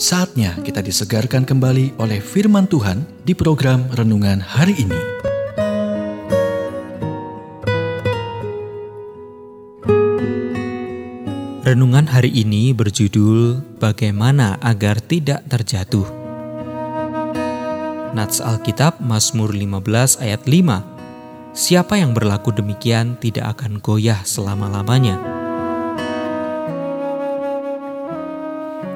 Saatnya kita disegarkan kembali oleh firman Tuhan di program renungan hari ini. Renungan hari ini berjudul Bagaimana agar tidak terjatuh. Nats Alkitab Mazmur 15 ayat 5. Siapa yang berlaku demikian tidak akan goyah selama-lamanya.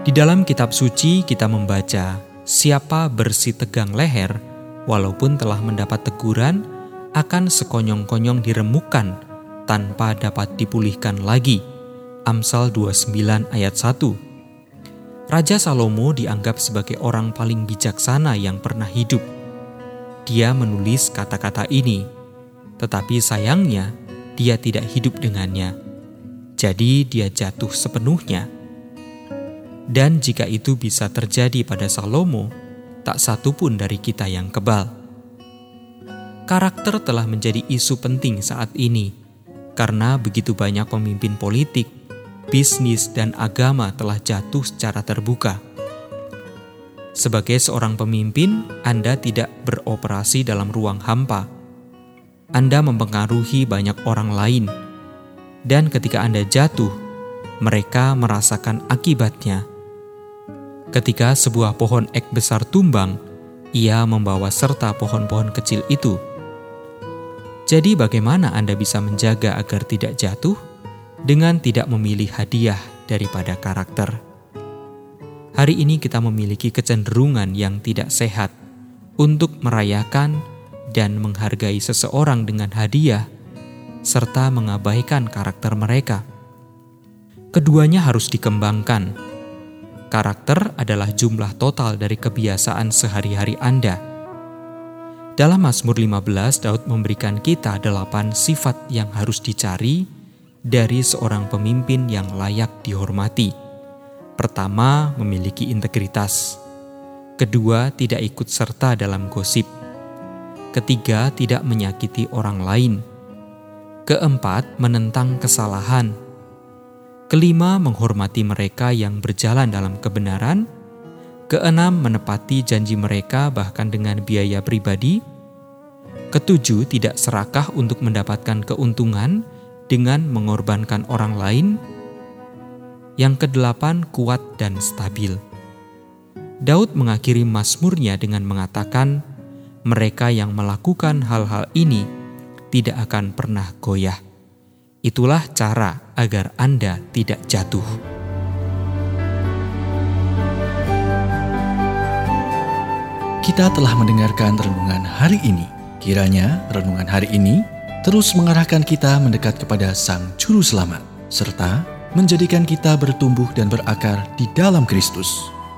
Di dalam kitab suci kita membaca, siapa bersih tegang leher, walaupun telah mendapat teguran, akan sekonyong-konyong diremukkan tanpa dapat dipulihkan lagi. Amsal 29 ayat 1 Raja Salomo dianggap sebagai orang paling bijaksana yang pernah hidup. Dia menulis kata-kata ini, tetapi sayangnya dia tidak hidup dengannya. Jadi dia jatuh sepenuhnya. Dan jika itu bisa terjadi pada Salomo, tak satu pun dari kita yang kebal. Karakter telah menjadi isu penting saat ini, karena begitu banyak pemimpin politik bisnis, dan agama telah jatuh secara terbuka. Sebagai seorang pemimpin, Anda tidak beroperasi dalam ruang hampa. Anda mempengaruhi banyak orang lain, dan ketika Anda jatuh, mereka merasakan akibatnya. Ketika sebuah pohon ek besar tumbang, ia membawa serta pohon-pohon kecil itu. Jadi, bagaimana Anda bisa menjaga agar tidak jatuh? dengan tidak memilih hadiah daripada karakter. Hari ini kita memiliki kecenderungan yang tidak sehat untuk merayakan dan menghargai seseorang dengan hadiah, serta mengabaikan karakter mereka. Keduanya harus dikembangkan. Karakter adalah jumlah total dari kebiasaan sehari-hari Anda. Dalam Mazmur 15, Daud memberikan kita delapan sifat yang harus dicari dari seorang pemimpin yang layak dihormati. Pertama, memiliki integritas. Kedua, tidak ikut serta dalam gosip. Ketiga, tidak menyakiti orang lain. Keempat, menentang kesalahan. Kelima, menghormati mereka yang berjalan dalam kebenaran. Keenam, menepati janji mereka bahkan dengan biaya pribadi. Ketujuh, tidak serakah untuk mendapatkan keuntungan dengan mengorbankan orang lain. Yang kedelapan, kuat dan stabil. Daud mengakhiri Mazmurnya dengan mengatakan, "Mereka yang melakukan hal-hal ini tidak akan pernah goyah." Itulah cara agar Anda tidak jatuh. Kita telah mendengarkan renungan hari ini. Kiranya renungan hari ini terus mengarahkan kita mendekat kepada Sang Juru Selamat, serta menjadikan kita bertumbuh dan berakar di dalam Kristus.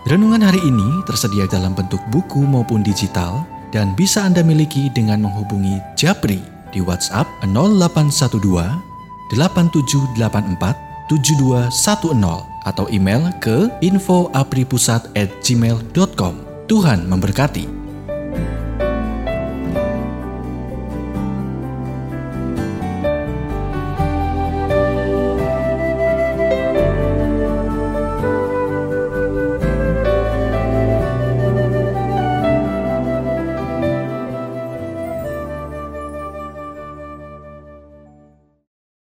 Renungan hari ini tersedia dalam bentuk buku maupun digital dan bisa Anda miliki dengan menghubungi Japri di WhatsApp 0812 8784 7210 atau email ke infoapripusat@gmail.com. Tuhan memberkati.